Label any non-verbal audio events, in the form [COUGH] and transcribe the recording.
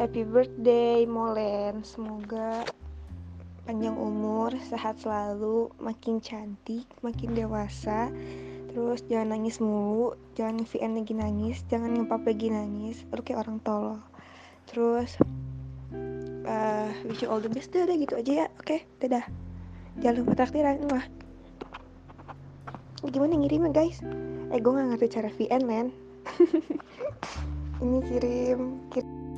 happy birthday Molen. Semoga panjang umur sehat selalu makin cantik makin dewasa. Terus jangan nangis mulu jangan VN lagi nangis jangan ngepap lagi nangis. Lu kayak orang tolol. Terus uh, wish you all the best deh gitu aja ya. Oke okay, dadah. Jangan lupa traktiran wah. Gimana ngirimnya guys? Eh gue gak ngerti cara VN men. [LAUGHS] Ini kirim, kirim.